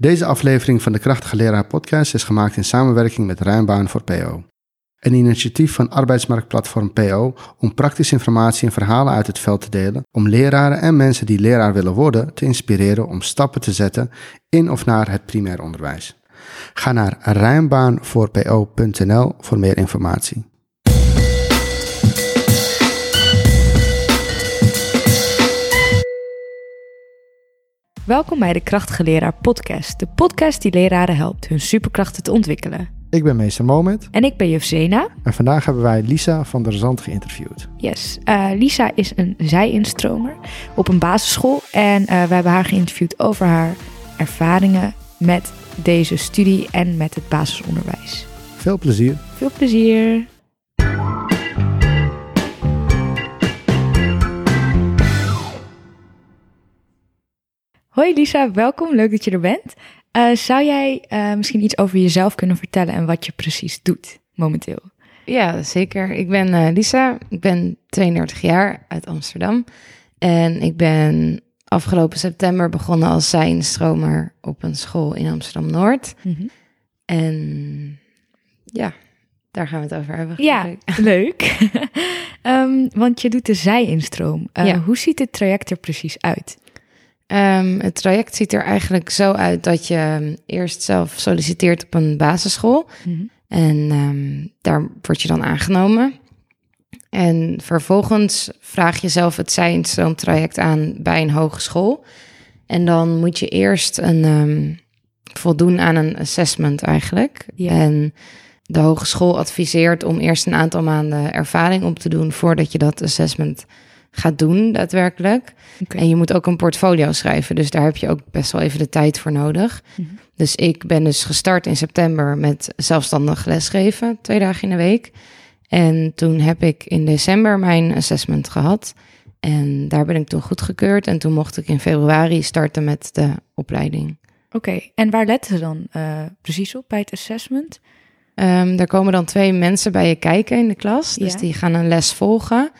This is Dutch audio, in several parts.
Deze aflevering van de Krachtige Leraar podcast is gemaakt in samenwerking met Rijnbaan voor PO. Een initiatief van arbeidsmarktplatform PO om praktische informatie en verhalen uit het veld te delen, om leraren en mensen die leraar willen worden te inspireren om stappen te zetten in of naar het primair onderwijs. Ga naar rijnbaanvoorpo.nl voor meer informatie. Welkom bij de Krachtige Leraar Podcast, de podcast die leraren helpt hun superkrachten te ontwikkelen. Ik ben meester Moment En ik ben juf Zena. en vandaag hebben wij Lisa van der Zand geïnterviewd. Yes, eh, Lisa is een zij-instromer op een basisschool en eh, we hebben haar geïnterviewd over haar ervaringen met deze studie en met het basisonderwijs. Veel plezier. Veel plezier! Hoi Lisa, welkom. Leuk dat je er bent. Eh, zou jij eh, misschien iets over jezelf kunnen vertellen en wat je precies doet momenteel? Ja, zeker. Ik ben eh, Lisa. Ik ben 32 jaar uit Amsterdam. En ik ben afgelopen september begonnen als zijnstromer op een school in Amsterdam-Noord. En ja, daar gaan we het over hebben. Ja, ik. leuk. Ehm, want je doet de zij-instroom. Ja. Hoe ziet het traject er precies uit? Ehm, het traject ziet er eigenlijk zo uit dat je ehm, eerst zelf solliciteert op een basisschool. En ehm, daar word je dan aangenomen. En vervolgens vraag je zelf het zijnstroomtraject aan bij een hogeschool. En dan moet je eerst een, voldoen aan een assessment eigenlijk. Ja. En de hogeschool adviseert om eerst een aantal maanden ervaring op te doen voordat je dat assessment gaat doen daadwerkelijk. En je moet ook een portfolio schrijven, dus daar heb je ook best wel even de tijd voor nodig. Mhm. Dus ik ben dus gestart in september met zelfstandig lesgeven, twee dagen in de week. En toen heb ik in december mijn assessment gehad. En daar ben ik toen goedgekeurd. En toen mocht ik in februari starten met de opleiding. Oké, en waar letten ze dan eh, precies op bij het assessment? Ehm er komen dan twee mensen bij je kijken in de klas. Dus Ja. die gaan een les volgen.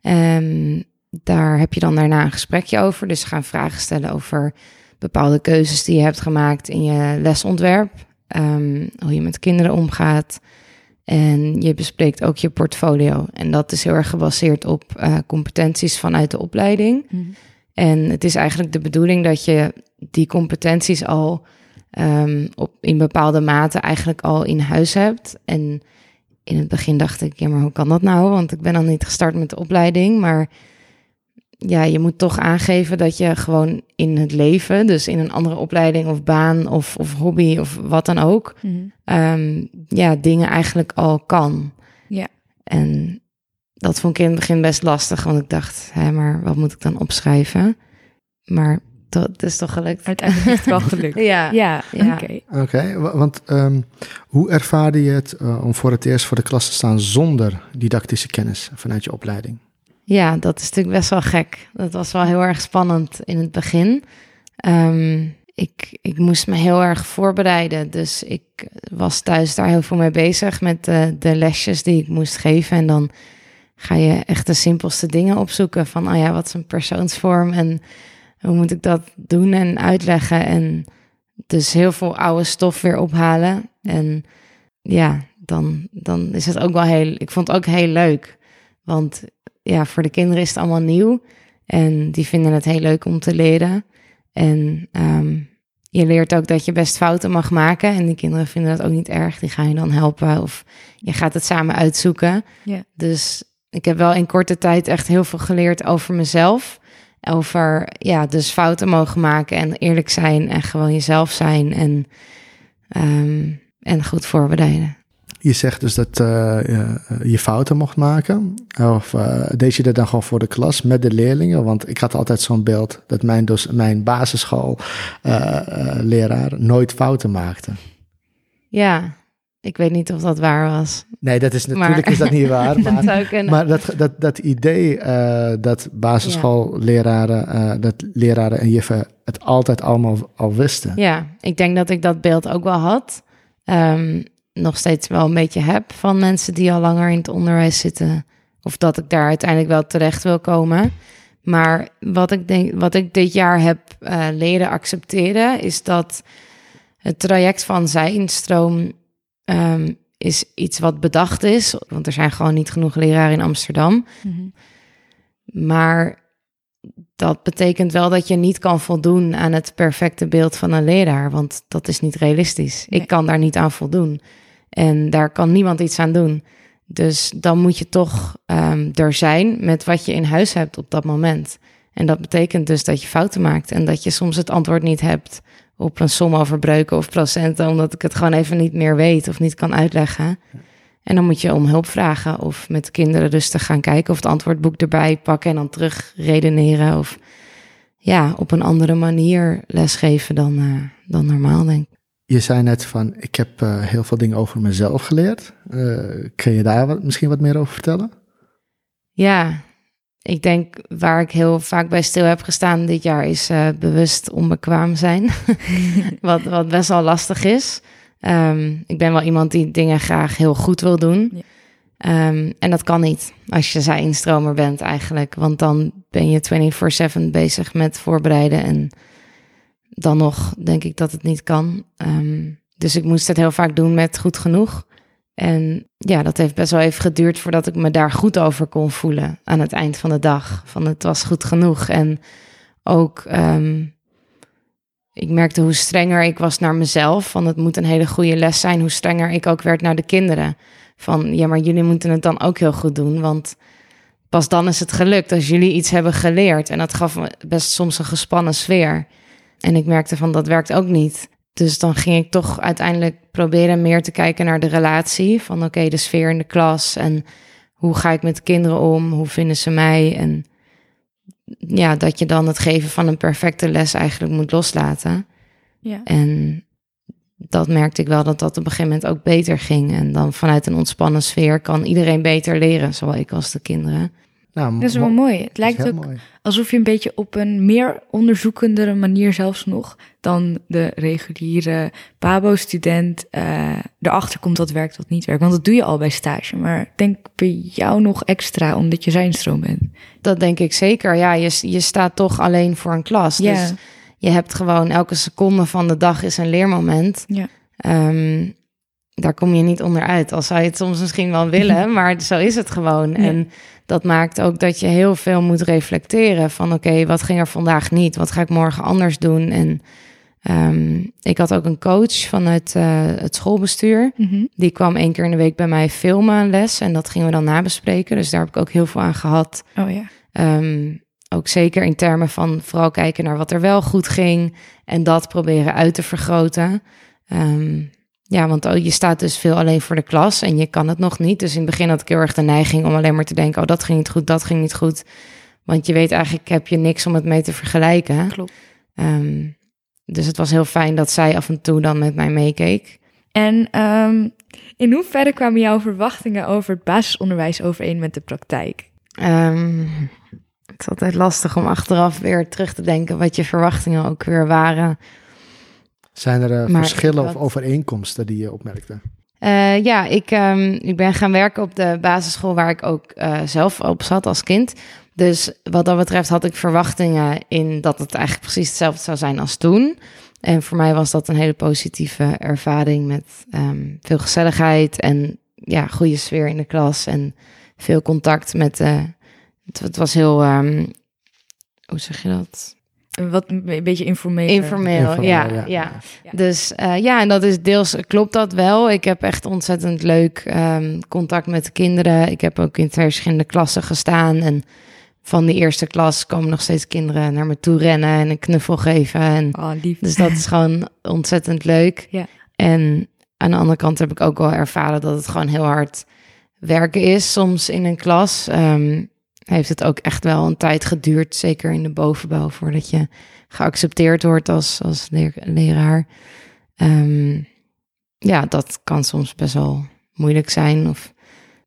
Ehm, daar heb je dan daarna een gesprekje over. Dus ze gaan vragen stellen over bepaalde keuzes die je hebt gemaakt in je lesontwerp. Ehm, hoe je met kinderen omgaat. En je bespreekt ook je portfolio. En dat is heel erg gebaseerd op eh, competenties vanuit de opleiding. En het is eigenlijk de bedoeling dat je die competenties al ehm, op, in bepaalde mate eigenlijk al in huis hebt. En in het begin dacht ik, ja, maar hoe kan dat nou? Want ik ben dan niet gestart met de opleiding. Maar ja, je moet toch aangeven dat je gewoon in het leven, dus in een andere opleiding of baan of, of hobby of wat dan ook, ehm, ja, dingen eigenlijk al kan. Ja. En dat vond ik in het begin best lastig, want ik dacht, hè, maar wat moet ik dan opschrijven? Maar dat is toch gelukt. Uiteindelijk is het wel gelukt. Ja. Ja, Ja. oké. Oké, wa- want ehm, hoe ervaarde je het eh, om voor het eerst voor de klas te staan zonder didactische kennis vanuit je opleiding? Ja, dat is natuurlijk best wel gek. Dat was wel heel erg spannend in het begin. Ehm, ik, ik moest me heel erg voorbereiden. Dus ik was thuis daar heel veel mee bezig met de, de lesjes die ik moest geven. En dan ga je echt de simpelste dingen opzoeken. Van, oh ja, wat is een persoonsvorm en hoe moet ik dat doen en uitleggen. En dus heel veel oude stof weer ophalen. En ja, dan, dan is het ook wel heel... Ik vond het ook heel leuk. Want ja, voor de kinderen is het allemaal nieuw. En die vinden het heel leuk om te leren. En ehm, je leert ook dat je best fouten mag maken. En die kinderen vinden dat ook niet erg. Die gaan je dan helpen. Of je gaat het samen uitzoeken. Dus ik heb wel in korte tijd echt heel veel geleerd over mezelf. Over ja, dus fouten mogen maken en eerlijk zijn en gewoon jezelf zijn. En, ehm, en goed voorbereiden. Je zegt dus dat eh, je, je fouten mocht maken. Of eh, deed je dat dan gewoon voor de klas met de leerlingen? Want ik had altijd zo'n beeld dat mijn, dus, mijn basisschoolleraar nooit fouten maakte. Ja, ik weet niet of dat waar was. Nee, dat is Maar- natuurlijk is dat niet waar. dat Maar, kunnen. maar dat, dat, dat idee eh, dat basisschoolleraren, eh, dat leraren en juffen het altijd allemaal al wisten. Ja, ik denk dat ik dat beeld ook wel had. Ehm, nog steeds wel een beetje heb van mensen die al langer in het onderwijs zitten. Of dat ik daar uiteindelijk wel terecht wil komen. Maar wat ik denk, wat ik dit jaar heb eh, leren accepteren, is dat Het traject van zijinstroom ehm, is iets wat bedacht is, want er zijn gewoon niet genoeg leraren in Amsterdam. Mhm. Maar dat betekent wel dat je niet kan voldoen aan het perfecte beeld van een leraar, want dat is niet realistisch. Nee. Ik kan daar niet aan voldoen. En daar kan niemand iets aan doen. Dus dan moet je toch ehm, er zijn met wat je in huis hebt op dat moment. En dat betekent dus dat je fouten maakt en dat je soms het antwoord niet hebt op een som over breuken of procenten, omdat ik het gewoon even niet meer weet of niet kan uitleggen. En dan moet je om hulp vragen of met de kinderen rustig gaan kijken of het antwoordboek erbij pakken en dan terug redeneren of ja, op een andere manier lesgeven dan, eh, dan normaal denk ik. Je zei net van, ik heb eh, heel veel dingen over mezelf geleerd. Eh, kun je daar wat, misschien wat meer over vertellen? Ja, ik denk waar ik heel vaak bij stil heb gestaan dit jaar is eh, bewust onbekwaam zijn. wat, wat best wel lastig is. Ehm, ik ben wel iemand die dingen graag heel goed wil doen. Ja. Ehm, en dat kan niet als je zij-instromer bent eigenlijk. Want dan ben je 24-7 bezig met voorbereiden. En dan nog denk ik dat het niet kan. Ehm, dus ik moest het heel vaak doen met goed genoeg. En ja, dat heeft best wel even geduurd voordat ik me daar goed over kon voelen aan het eind van de dag. Van het was goed genoeg. En ook, ehm, ik merkte hoe strenger ik was naar mezelf. Van het moet een hele goede les zijn. Hoe strenger ik ook werd naar de kinderen. Van ja, maar jullie moeten het dan ook heel goed doen. Want pas dan is het gelukt als jullie iets hebben geleerd. En dat gaf me best soms een gespannen sfeer. En ik merkte van dat werkt ook niet. Dus dan ging ik toch uiteindelijk proberen meer te kijken naar de relatie. Van oké, de sfeer in de klas en hoe ga ik met de kinderen om? Hoe vinden ze mij? En ja, dat je dan het geven van een perfecte les eigenlijk moet loslaten. Ja. En dat merkte ik wel dat dat op een gegeven moment ook beter ging. En dan vanuit een ontspannen sfeer kan iedereen beter leren, zowel ik als de kinderen. Nou, Dat is wel mo- mooi. Het lijkt ook mooi. alsof je een beetje op een meer onderzoekendere manier zelfs nog dan de reguliere Pabo-student eh, erachter komt wat werkt, wat niet werkt. Want dat doe je al bij stage. Maar ik denk bij jou nog extra, omdat je zijnstroom bent. Dat denk ik zeker. Ja, je, je staat toch alleen voor een klas. Ja. Dus je hebt gewoon elke seconde van de dag is een leermoment. Ja. Ehm, daar kom je niet onderuit. Al zou je het soms misschien wel willen, maar zo is het gewoon. Ja. En dat maakt ook dat je heel veel moet reflecteren van oké, wat ging er vandaag niet? Wat ga ik morgen anders doen? En ehm, ik had ook een coach vanuit eh, het schoolbestuur. Mhm. Die kwam één keer in de week bij mij filmen een les en dat gingen we dan nabespreken. Dus daar heb ik ook heel veel aan gehad. Oh ja. Ehm, ook zeker in termen van vooral kijken naar wat er wel goed ging en dat proberen uit te vergroten. Ehm, ja, want oh, je staat dus veel alleen voor de klas en je kan het nog niet. Dus in het begin had ik heel erg de neiging om alleen maar te denken: oh, dat ging niet goed, dat ging niet goed. Want je weet eigenlijk, heb je niks om het mee te vergelijken. Klopt. Ehm, dus het was heel fijn dat zij af en toe dan met mij meekeek. En ehm, in hoeverre kwamen jouw verwachtingen over het basisonderwijs overeen met de praktijk? Ehm, het is altijd lastig om achteraf weer terug te denken wat je verwachtingen ook weer waren. Zijn er eh, verschillen of overeenkomsten die je opmerkte? Eh, ja, ik, ehm, ik ben gaan werken op de basisschool waar ik ook eh, zelf op zat als kind. Dus wat dat betreft had ik verwachtingen in dat het eigenlijk precies hetzelfde zou zijn als toen. En voor mij was dat een hele positieve ervaring met ehm, veel gezelligheid en ja, goede sfeer in de klas en veel contact met. het, het was heel, ehm, hoe zeg je dat? Wat een beetje informeel. Informeel, ja, ja. ja. Ja. Dus eh, ja, en dat is deels klopt dat wel. Ik heb echt ontzettend leuk ehm, contact met de kinderen. Ik heb ook in twee verschillende klassen gestaan. En van die eerste klas komen nog steeds kinderen naar me toe rennen en een knuffel geven. En Oh, lief. dus dat is gewoon ontzettend leuk. Ja. En aan de andere kant heb ik ook wel ervaren dat het gewoon heel hard werken is. Soms in een klas Ehm, heeft het ook echt wel een tijd geduurd, zeker in de bovenbouw, voordat je geaccepteerd wordt als, als leraar. Ehm, ja, dat kan soms best wel moeilijk zijn. Of,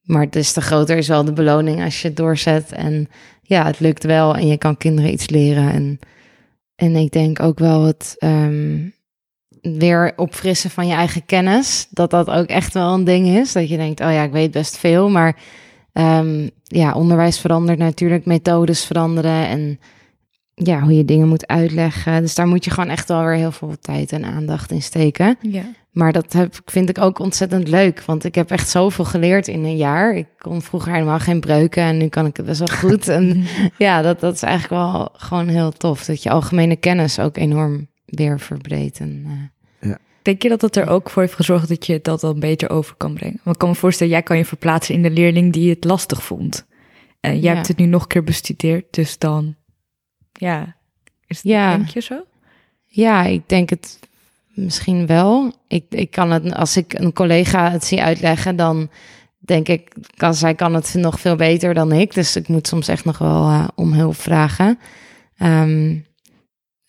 maar des te groter is wel de beloning als je het doorzet. En ja, het lukt wel en je kan kinderen iets leren. En, en ik denk ook wel het ehm, weer opfrissen van je eigen kennis. Dat dat ook echt wel een ding is. Dat je denkt, oh ja, ik weet best veel. Maar ehm, ja, onderwijs verandert natuurlijk, methodes veranderen. En ja, hoe je dingen moet uitleggen. Dus daar moet je gewoon echt wel weer heel veel tijd en aandacht in steken. Ja. Maar dat heb, vind ik ook ontzettend leuk. Want ik heb echt zoveel geleerd in een jaar. Ik kon vroeger helemaal geen breuken en nu kan ik het best wel goed. en ja, dat, dat is eigenlijk wel gewoon heel tof. Dat je algemene kennis ook enorm weer verbreedt. En, uh... Denk je dat dat er ook voor heeft gezorgd dat je dat dan beter over kan brengen? Want ik kan me voorstellen, jij kan je verplaatsen in de leerling die het lastig vond. En jij Ja. hebt het nu nog een keer bestudeerd, dus dan, ja, is het, Ja. denk je zo? Ja, ik denk het misschien wel. Ik, ik kan het, als ik een collega het zie uitleggen, dan denk ik, kan, zij kan het nog veel beter dan ik. Dus ik moet soms echt nog wel eh, om hulp vragen. Ehm,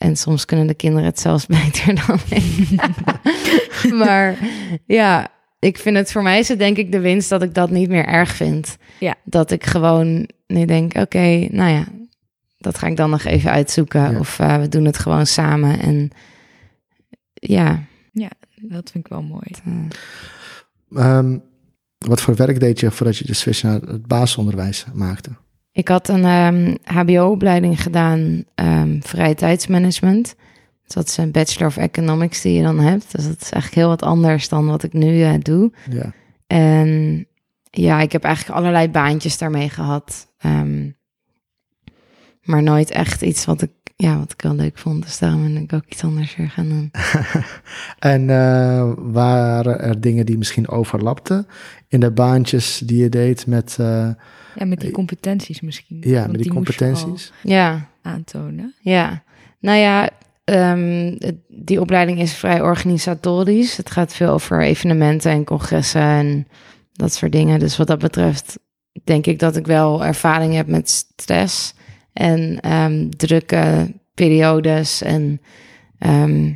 en soms kunnen de kinderen het zelfs beter dan ik. maar ja, ik vind het voor mij is het denk ik de winst dat ik dat niet meer erg vind. Ja. Dat ik gewoon nu denk, oké, nou ja, dat ga ik dan nog even uitzoeken. Ja. Of eh, we doen het gewoon samen. En ja, Dat vind ik wel mooi. eh, Ehm, wat voor werk deed je voordat je de switch naar het basisonderwijs maakte? Ik had een ehm, HBO-opleiding gedaan, ehm vrije tijdsmanagement. Dus dat is een Bachelor of Economics die je dan hebt. Dus dat is eigenlijk heel wat anders dan wat ik nu eh, doe. Ja. En ja, ik heb eigenlijk allerlei baantjes daarmee gehad. Ehm, maar nooit echt iets wat ik, ja, wat ik wel leuk vond. Dus daarom ben ik ook iets anders weer gaan doen. En eh, waren er dingen die misschien overlapten in de baantjes die je deed met, eh, Ja, met die competenties misschien. ja, Want met die, moest je al competenties? Ja, aantonen. ja. Nou ja, ehm, die opleiding is vrij organisatorisch. Het gaat veel over evenementen en congressen en dat soort dingen. Dus wat dat betreft denk ik dat ik wel ervaring heb met stress en ehm, drukke periodes. En ehm,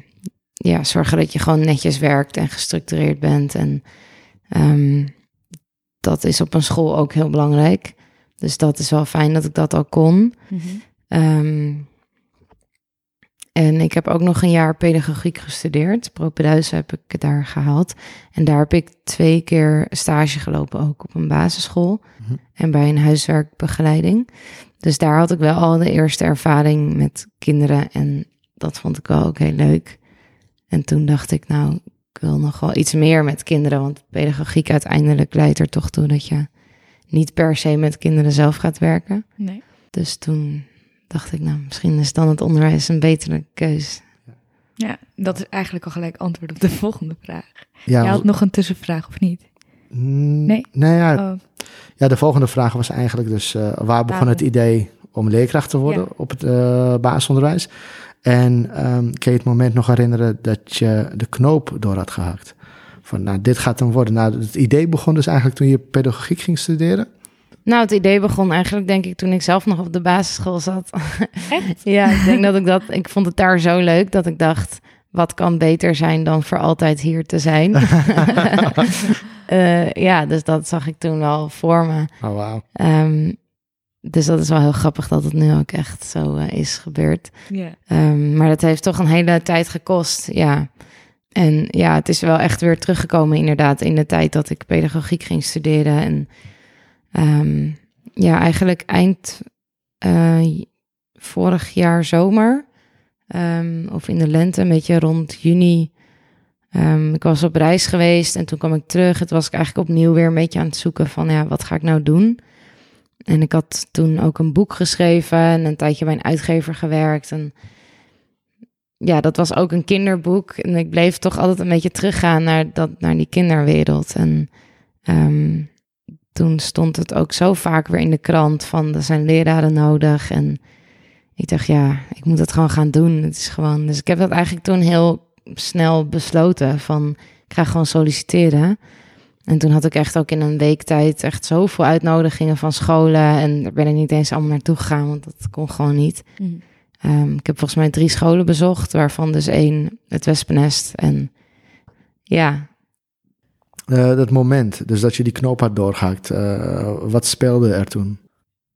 ja, zorgen dat je gewoon netjes werkt en gestructureerd bent. En ehm, dat is op een school ook heel belangrijk. Dus dat is wel fijn dat ik dat al kon. Ehm, en ik heb ook nog een jaar pedagogiek gestudeerd. Propeduise heb ik daar gehaald. En daar heb ik twee keer stage gelopen, ook op een basisschool. Mhm. En bij een huiswerkbegeleiding. Dus daar had ik wel al de eerste ervaring met kinderen. En dat vond ik wel ook heel leuk. En toen dacht ik, nou, ik wil nog wel iets meer met kinderen. Want pedagogiek uiteindelijk leidt er toch toe dat je niet per se met kinderen zelf gaat werken. Nee. Dus toen dacht ik, nou, misschien is dan het onderwijs een betere keus. Ja, dat is eigenlijk al gelijk antwoord op de volgende vraag. Ja, Je had nog een tussenvraag, of niet? Nee? Nou ja, Oh, ja, de volgende vraag was eigenlijk dus... eh, waar begon het idee om leerkracht te worden Ja. op het eh, basisonderwijs? En ehm, kan je het moment nog herinneren dat je de knoop door had gehakt? Van, nou, dit gaat dan worden. Nou, het idee begon dus eigenlijk toen je pedagogiek ging studeren. Nou, het idee begon eigenlijk, denk ik, toen ik zelf nog op de basisschool zat. Echt? ja, ik denk dat ik dat, ik vond het daar zo leuk dat ik dacht, wat kan beter zijn dan voor altijd hier te zijn? Eh, ja, dus dat zag ik toen wel voor me. Oh, wauw. Ehm, dus dat is wel heel grappig dat het nu ook echt zo eh, is gebeurd. Ja. Ehm, maar dat heeft toch een hele tijd gekost, ja. En ja, het is wel echt weer teruggekomen inderdaad in de tijd dat ik pedagogiek ging studeren. En ehm, ja, eigenlijk eind eh, vorig jaar zomer, ehm, of in de lente, een beetje rond juni. Ehm, ik was op reis geweest en toen kwam ik terug. Het was ik eigenlijk opnieuw weer een beetje aan het zoeken van, ja, wat ga ik nou doen? En ik had toen ook een boek geschreven en een tijdje bij een uitgever gewerkt. En ja, dat was ook een kinderboek. En ik bleef toch altijd een beetje teruggaan naar, dat, naar die kinderwereld. En ehm, toen stond het ook zo vaak weer in de krant van er zijn leraren nodig. En ik dacht, ja, ik moet het gewoon gaan doen. Het is gewoon. Dus ik heb dat eigenlijk toen heel snel besloten van ik ga gewoon solliciteren. En toen had ik echt ook in een week tijd echt zoveel uitnodigingen van scholen. En daar ben ik niet eens allemaal naartoe gegaan, want dat kon gewoon niet. Mhm. Ehm, ik heb volgens mij drie scholen bezocht, waarvan dus één het Wespennest. En ja, Eh, dat moment, dus dat je die knoop had doorgehakt. eh, wat speelde er toen?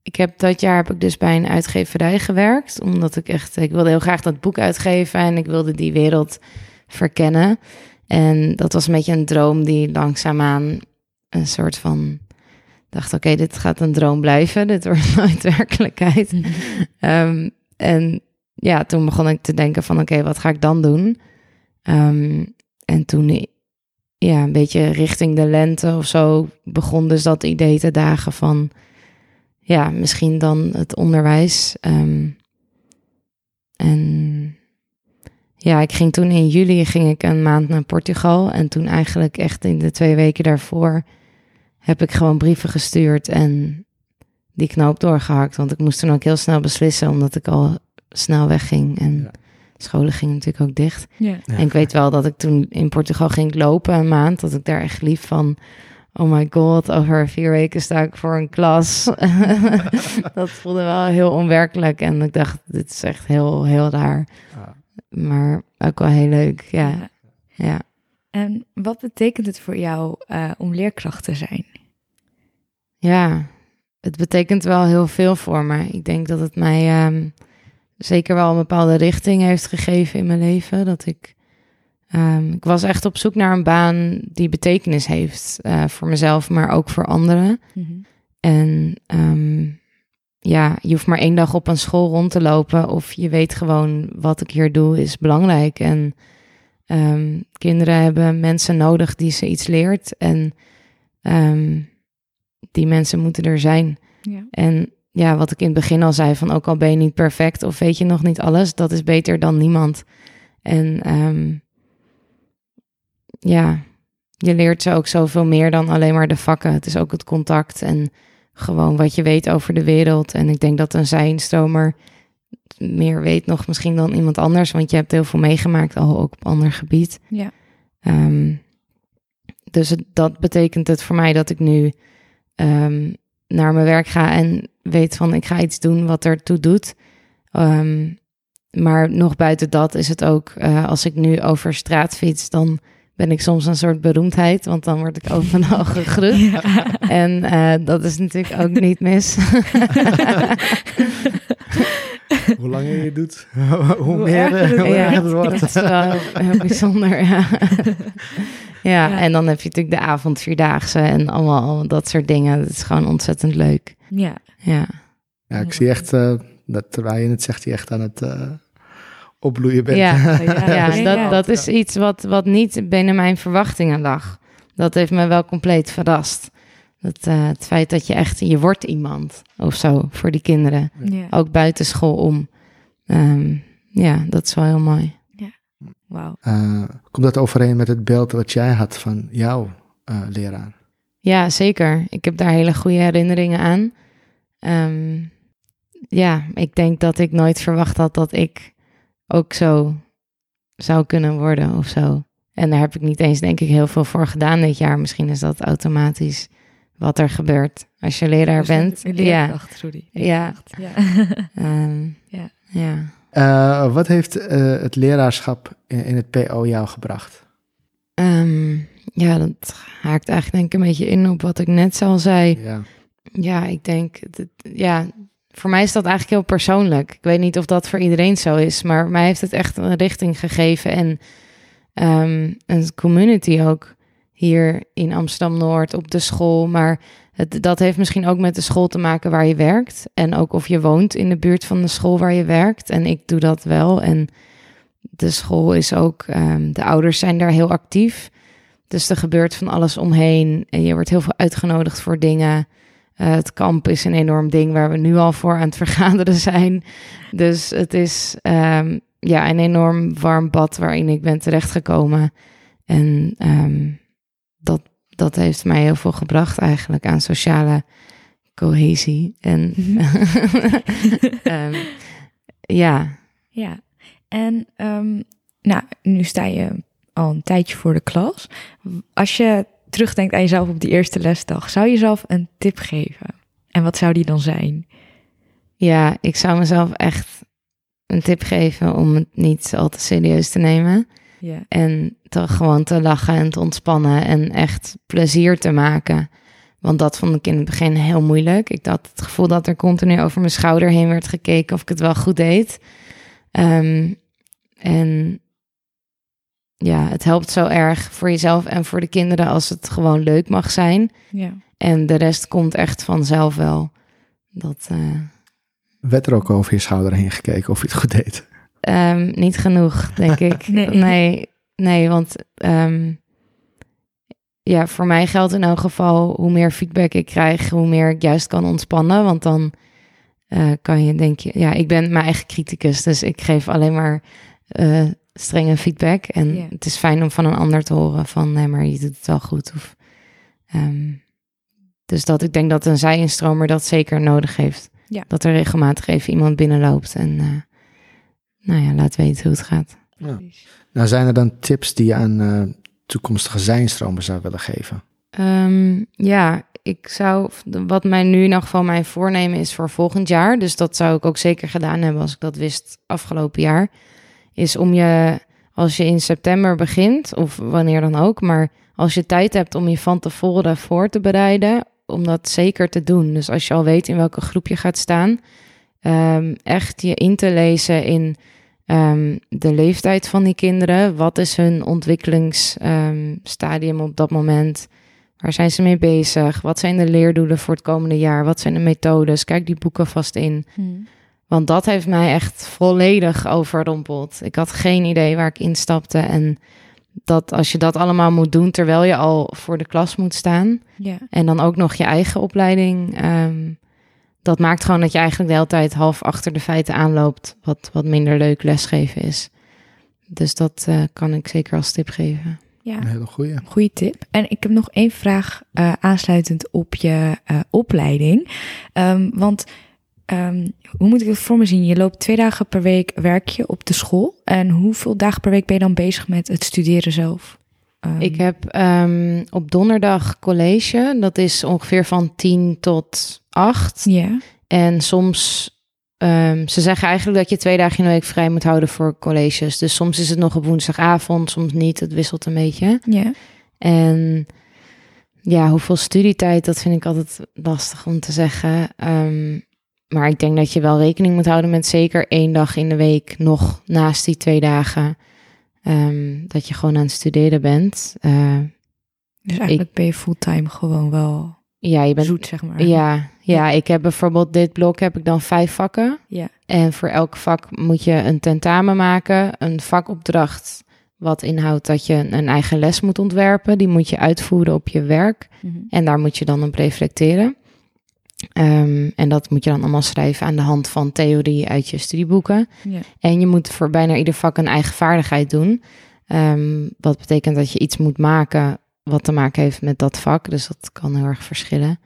Ik heb dat jaar heb ik dus bij een uitgeverij gewerkt, omdat ik echt, ik wilde heel graag dat boek uitgeven en ik wilde die wereld verkennen. En dat was een beetje een droom die langzaamaan een soort van dacht, oké, dit gaat een droom blijven, dit wordt nooit werkelijkheid. Ehm, en ja, toen begon ik te denken van oké, wat ga ik dan doen? Ehm, en toen ja, een beetje richting de lente of zo begon dus dat idee te dagen van ja, misschien dan het onderwijs. Ehm, en ja, ik ging toen in juli ging ik een maand naar Portugal. En toen eigenlijk echt in de twee weken daarvoor heb ik gewoon brieven gestuurd en die knoop doorgehakt. Want ik moest toen ook heel snel beslissen, omdat ik al snel wegging. En ja. scholen gingen natuurlijk ook dicht. Ja. En ik weet wel dat ik toen in Portugal ging lopen een maand, dat ik daar echt lief van oh my god, over vier weken sta ik voor een klas. dat voelde wel heel onwerkelijk. En ik dacht, dit is echt heel, heel raar. Maar ook wel heel leuk, ja. ja. En wat betekent het voor jou uh, om leerkracht te zijn? Ja, het betekent wel heel veel voor me. Ik denk dat het mij um, zeker wel een bepaalde richting heeft gegeven in mijn leven. Dat ik Um, ik was echt op zoek naar een baan die betekenis heeft uh, voor mezelf, maar ook voor anderen. Mm -hmm. En um, ja, je hoeft maar één dag op een school rond te lopen of je weet gewoon wat ik hier doe is belangrijk. En um, kinderen hebben mensen nodig die ze iets leert en die mensen moeten er zijn. Ja. En ja, wat ik in het begin al zei, van ook al ben je niet perfect of weet je nog niet alles, dat is beter dan niemand. En ja, je leert ze ook zoveel meer dan alleen maar de vakken. Het is ook het contact en gewoon wat je weet over de wereld. En ik denk dat een zijnstromer meer weet nog misschien dan iemand anders, want je hebt heel veel meegemaakt al ook op ander gebied. Ja. Um, dus dat betekent het voor mij dat ik nu um, naar mijn werk ga en weet van ik ga iets doen wat ertoe doet. Um, maar nog buiten dat is het ook, uh, als ik nu over straat fiets, dan ben ik soms een soort beroemdheid, want dan word ik overal gegroet. En uh, dat is natuurlijk ook niet mis. hoe langer je doet, hoe, meer, het, hoe ja, het wordt. Dat is wel heel bijzonder, ja. ja. ja. en dan heb je natuurlijk de avondvierdaagse en allemaal dat soort dingen. Dat is gewoon ontzettend leuk. Ja. Ja, ja ik zie echt, uh, dat terwijl je het zegt, je echt aan het... Uh, opbloeien bent. Ja, ja, dat, dat is iets wat, wat niet binnen mijn verwachtingen lag. Dat heeft me wel compleet verrast. Dat, uh, het feit dat je echt, je wordt iemand of zo voor die kinderen. Ja. Ook buiten school om. Um, ja, dat is wel heel mooi. Ja, wauw. Uh, komt dat overeen met het beeld wat jij had van jouw uh, leraar? Ja, zeker. Ik heb daar hele goede herinneringen aan. Um, ja, ik denk dat ik nooit verwacht had dat ik ook zo zou kunnen worden of zo. En daar heb ik niet eens, denk ik, heel veel voor gedaan dit jaar. Misschien is dat automatisch wat er gebeurt als je leraar dus bent. Leerkracht, ja. Ja. Ja. um, ja. ja. Uh, wat heeft uh, het leraarschap in, in, het PO jou gebracht? Um, ja, dat haakt eigenlijk denk ik een beetje in op wat ik net al zei. Ja, ja ik denk, dat, ja, voor mij is dat eigenlijk heel persoonlijk. Ik weet niet of dat voor iedereen zo is, maar mij heeft het echt een richting gegeven en um, een community ook hier in Amsterdam Noord op de school. Maar dat heeft misschien ook met de school te maken waar je werkt en ook of je woont in de buurt van de school waar je werkt. En ik doe dat wel. En de school is ook, um, de ouders zijn daar heel actief. Dus er gebeurt van alles omheen en je wordt heel veel uitgenodigd voor dingen. Uh, het kamp is een enorm ding waar we nu al voor aan het vergaderen zijn. Dus het is um, ja, een enorm warm bad waarin ik ben terechtgekomen. En um, dat, dat heeft mij heel veel gebracht eigenlijk aan sociale cohesie. En um, ja. Ja, en nou, nu sta je al een tijdje voor de klas. Als je terugdenkt aan jezelf op die eerste lesdag, zou je jezelf een tip geven? En wat zou die dan zijn? Ja, ik zou mezelf echt een tip geven om het niet al te serieus te nemen. Ja. En te, gewoon te lachen en te ontspannen en echt plezier te maken. Want dat vond ik in het begin heel moeilijk. Ik had het gevoel dat er continu over mijn schouder heen werd gekeken of ik het wel goed deed. Um, en ja, het helpt zo erg voor jezelf en voor de kinderen als het gewoon leuk mag zijn. Ja. En de rest komt echt vanzelf wel. Dat, uh, Werd er ook over je schouder heen gekeken of je het goed deed? Ehm, niet genoeg, denk ik. Nee. nee. nee, want ehm, ja, voor mij geldt in elk geval hoe meer feedback ik krijg, hoe meer ik juist kan ontspannen. Want dan eh, kan je, denk je, ja, ik ben mijn eigen criticus, dus ik geef alleen maar eh, strenge feedback. En het is fijn om van een ander te horen van, nee, maar je doet het wel goed. Of, ehm, dus dat ik denk dat een zijinstromer dat zeker nodig heeft. Ja. Dat er regelmatig even iemand binnenloopt en eh, nou ja, laat weten hoe het gaat. Ja. Nou, zijn er dan tips die je aan eh, toekomstige zijnstromers zou willen geven? Ehm, ja, ik zou, wat mij nu in elk geval mijn voornemen is voor volgend jaar, dus dat zou ik ook zeker gedaan hebben als ik dat wist afgelopen jaar, is om je, als je in september begint, of wanneer dan ook, maar als je tijd hebt om je van tevoren voor te bereiden, om dat zeker te doen. Dus als je al weet in welke groep je gaat staan, ehm, echt je in te lezen in ehm, de leeftijd van die kinderen. Wat is hun ontwikkelingsstadium op dat moment? Waar zijn ze mee bezig? Wat zijn de leerdoelen voor het komende jaar? Wat zijn de methodes? Kijk die boeken vast in. Hmm. Want dat heeft mij echt volledig overrompeld. Ik had geen idee waar ik instapte. En dat als je dat allemaal moet doen terwijl je al voor de klas moet staan. Ja. En dan ook nog je eigen opleiding. ehm, dat maakt gewoon dat je eigenlijk de hele tijd half achter de feiten aanloopt. Wat, wat minder leuk lesgeven is. Dus dat eh, kan ik zeker als tip geven. ja. Een hele goeie. Goeie tip. En ik heb nog één vraag eh, aansluitend op je eh, opleiding. Ehm, want ehm, hoe moet ik het voor me zien? Je loopt twee dagen per week werk je op de school. En hoeveel dagen per week ben je dan bezig met het studeren zelf? Ehm, Ik heb ehm, op donderdag college. Dat is ongeveer van 10 tot 8. Ja. En soms, ze zeggen eigenlijk dat je twee dagen in de week vrij moet houden voor colleges. Dus soms is het nog op woensdagavond, soms niet. Het wisselt een beetje. Ja. En ja, hoeveel studietijd, dat vind ik altijd lastig om te zeggen. Maar ik denk dat je wel rekening moet houden met zeker één dag in de week nog naast die twee dagen. ehm, dat je gewoon aan het studeren bent. Eh, Dus eigenlijk ben je fulltime gewoon wel ja, je bent. zoet, zeg maar. Ja, ja, ik heb bijvoorbeeld dit blok heb ik dan vijf vakken. Ja. En voor elk vak moet je een tentamen maken, een vakopdracht. Wat inhoudt dat je een eigen les moet ontwerpen. Die moet je uitvoeren op je werk. Mhm. En daar moet je dan op reflecteren. Ehm, en dat moet je dan allemaal schrijven aan de hand van theorie uit je studieboeken. Ja. En je moet voor bijna ieder vak een eigen vaardigheid doen. Ehm, wat betekent dat je iets moet maken wat te maken heeft met dat vak. Dus dat kan heel erg verschillen.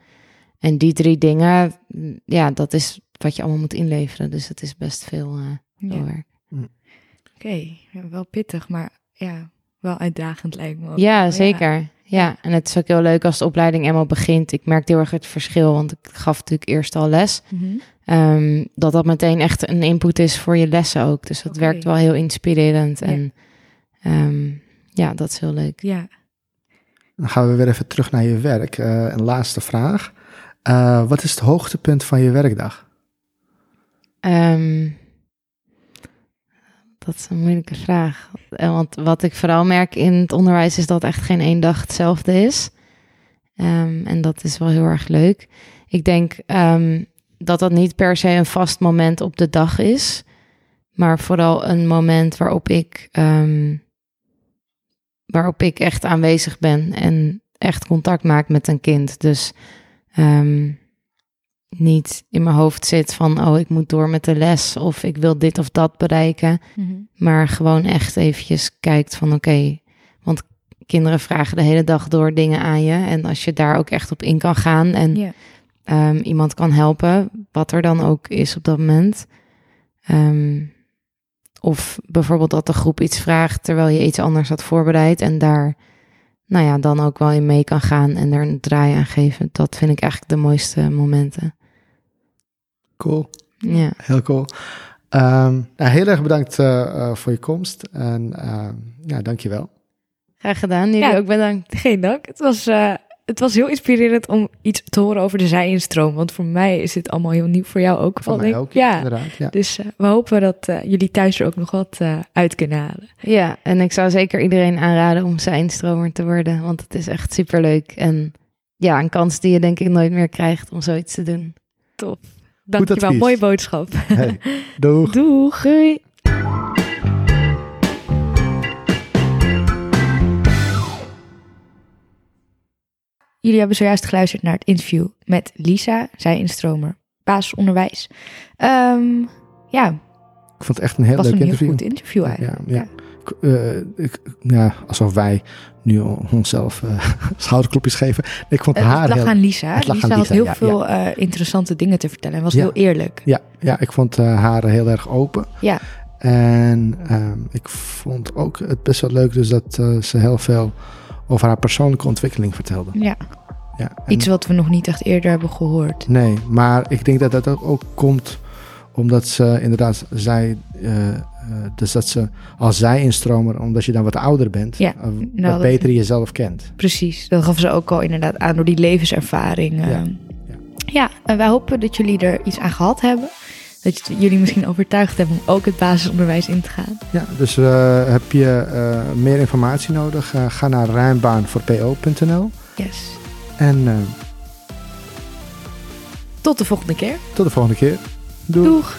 En die drie dingen, mm, ja, dat is wat je allemaal moet inleveren. Dus het is best veel, eh, veel Ja. werk. Oké, ja, wel pittig, maar ja, wel uitdagend lijkt me ook. Ja, zeker. Ja. en het is ook heel leuk als de opleiding eenmaal begint. Ik merk heel erg het verschil, want ik gaf natuurlijk eerst al les. Mhm. Ehm, dat dat meteen echt een input is voor je lessen ook. Dus dat werkt wel heel inspirerend. Ja. En ehm, ja, dat is heel leuk. Ja, Dan gaan we weer even terug naar je werk. Eh, een laatste vraag. Eh, wat is het hoogtepunt van je werkdag? Ehm, dat is een moeilijke vraag. Eh, Want wat ik vooral merk in het onderwijs is dat echt geen één dag hetzelfde is. Ehm, en dat is wel heel erg leuk. Ik denk ehm, dat dat niet per se een vast moment op de dag is, maar vooral een moment waarop ik, ehm, waarop ik echt aanwezig ben en echt contact maak met een kind. Dus niet in mijn hoofd zit van, oh, ik moet door met de les of ik wil dit of dat bereiken. Mhm. Maar gewoon echt eventjes kijkt van, oké, want kinderen vragen de hele dag door dingen aan je. En als je daar ook echt op in kan gaan en ehm, iemand kan helpen, wat er dan ook is op dat moment. Ehm, of bijvoorbeeld dat de groep iets vraagt terwijl je iets anders had voorbereid en daar, nou ja, dan ook wel in mee kan gaan en er een draai aan geven. Dat vind ik eigenlijk de mooiste momenten. Cool, Ja. heel cool. Ehm, nou, heel erg bedankt eh, eh, voor je komst en uh, ja, dankjewel. Graag gedaan. Jullie Ja. ook bedankt. Geen dank. Het was, eh, het was heel inspirerend om iets te horen over de zijinstroom. Want voor mij is dit allemaal heel nieuw. Voor jou ook. Wel, mij denk ook, ik. Ja. inderdaad. Ja. Dus eh, we hopen dat eh, jullie thuis er ook nog wat eh, uit kunnen halen. Ja, en ik zou zeker iedereen aanraden om zijnstromer te worden, want het is echt superleuk. En ja, een kans die je denk ik nooit meer krijgt om zoiets te doen. Top. Dankjewel, mooie boodschap. Hey, doeg. Doeg. Doei! Jullie hebben zojuist geluisterd naar het interview met Lisa, zij instromer basisonderwijs. Ehm, ja, Ik vond het echt een heel was leuk een heel interview. goed interview Ja, eigenlijk. ja. Ik, eh, ik, ja, alsof wij nu onszelf eh, schouderklopjes geven. Ik vond Eh, haar het lag heel... aan Lisa. het lag Lisa aan had Lisa, heel ja, veel eh, interessante dingen te vertellen en was Ja. heel eerlijk. Ja, ja, ik vond eh, haar heel erg open. Ja. En ehm, ik vond ook het best wel leuk dus dat eh, ze heel veel over haar persoonlijke ontwikkeling vertelde. Ja, Ja, iets wat we nog niet echt eerder hebben gehoord. Nee, maar ik denk dat dat ook, komt omdat ze inderdaad zei, eh, eh, dus dat ze als zij instromer, omdat je dan wat ouder bent, Ja, eh, wat nou, dat- beter jezelf kent. Precies, dat gaf ze ook al inderdaad aan door die levenservaring. eh. Ja, ja. en wij hopen dat jullie er iets aan gehad hebben. Dat jullie misschien overtuigd hebben om ook het basisonderwijs in te gaan. Ja, dus eh, heb je eh, meer informatie nodig? eh, ga naar ruimbaanvoorpo.nl Yes. en Tot de volgende keer. tot de volgende keer. Doeg.